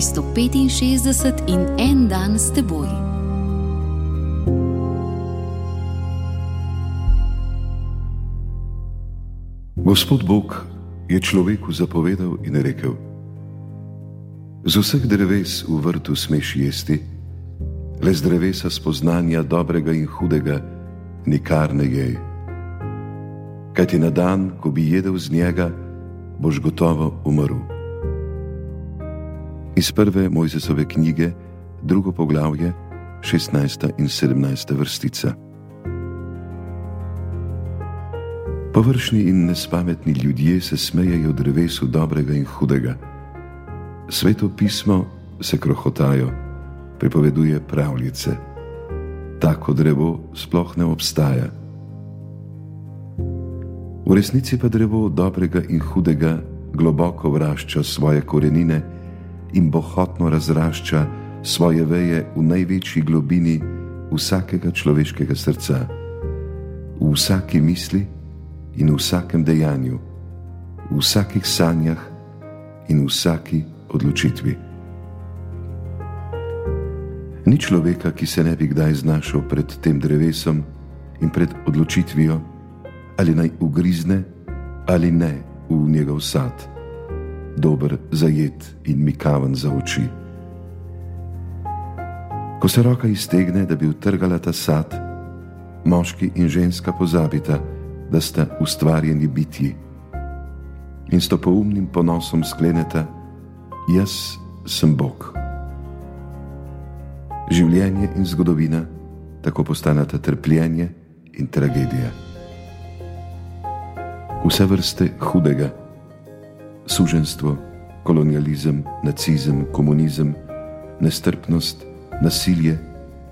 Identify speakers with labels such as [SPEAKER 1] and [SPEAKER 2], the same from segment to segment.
[SPEAKER 1] 365 in en dan s teboj.
[SPEAKER 2] Gospod Bog je človeku zapovedal in rekel: Z vseh dreves v vrtu smeš jesti, le z drevesa spoznanja dobrega in hudega nikar ne jej. Kaj ti na dan, ko bi jedel z njega, boš gotovo umrl. Iz prve Mojzesove knjige, drugo poglavje, 16. in 17. vrstica. Površni in nespametni ljudje se smejejo drevesu dobrega in hudega. Sveto pismo se krohotajo, pripoveduje pravljice. Tako drevo sploh ne obstaja. V resnici pa drevo dobrega in hudega globoko vrašča svoje korenine in bohotno razrašča svoje veje v največji globini vsakega človeškega srca, v vsaki misli in v vsakem dejanju, v vsakih sanjah in v vsaki odločitvi. Ni človeka, ki se ne bi kdaj znašel pred tem drevesom in pred odločitvijo, ali naj ugrizne ali ne v njegov sad, dober za jed in mikaven za oči. Ko se roka iztegne, da bi utrgala ta sad, moški in ženska pozabita, da sta ustvarjeni biti. In s to poumnim ponosom skleneta: Jaz sem Bog. Življenje in zgodovina tako postaneta trpljenje in tragedija. Vse vrste hudega, suženstvo, kolonializem, nacizem, komunizem, nestrpnost, nasilje,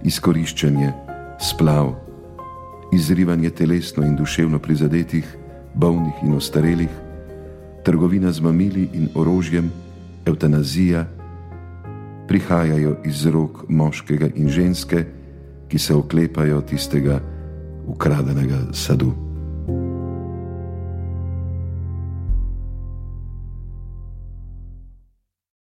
[SPEAKER 2] izkoriščanje, splav izrivanje telesno in duševno prizadetih, bolnih in ostarelih, trgovina z mamili in orožjem, eutanazija, prihajajo iz rok moškega in ženske, ki se oklepajo tistega ukradenega sadu.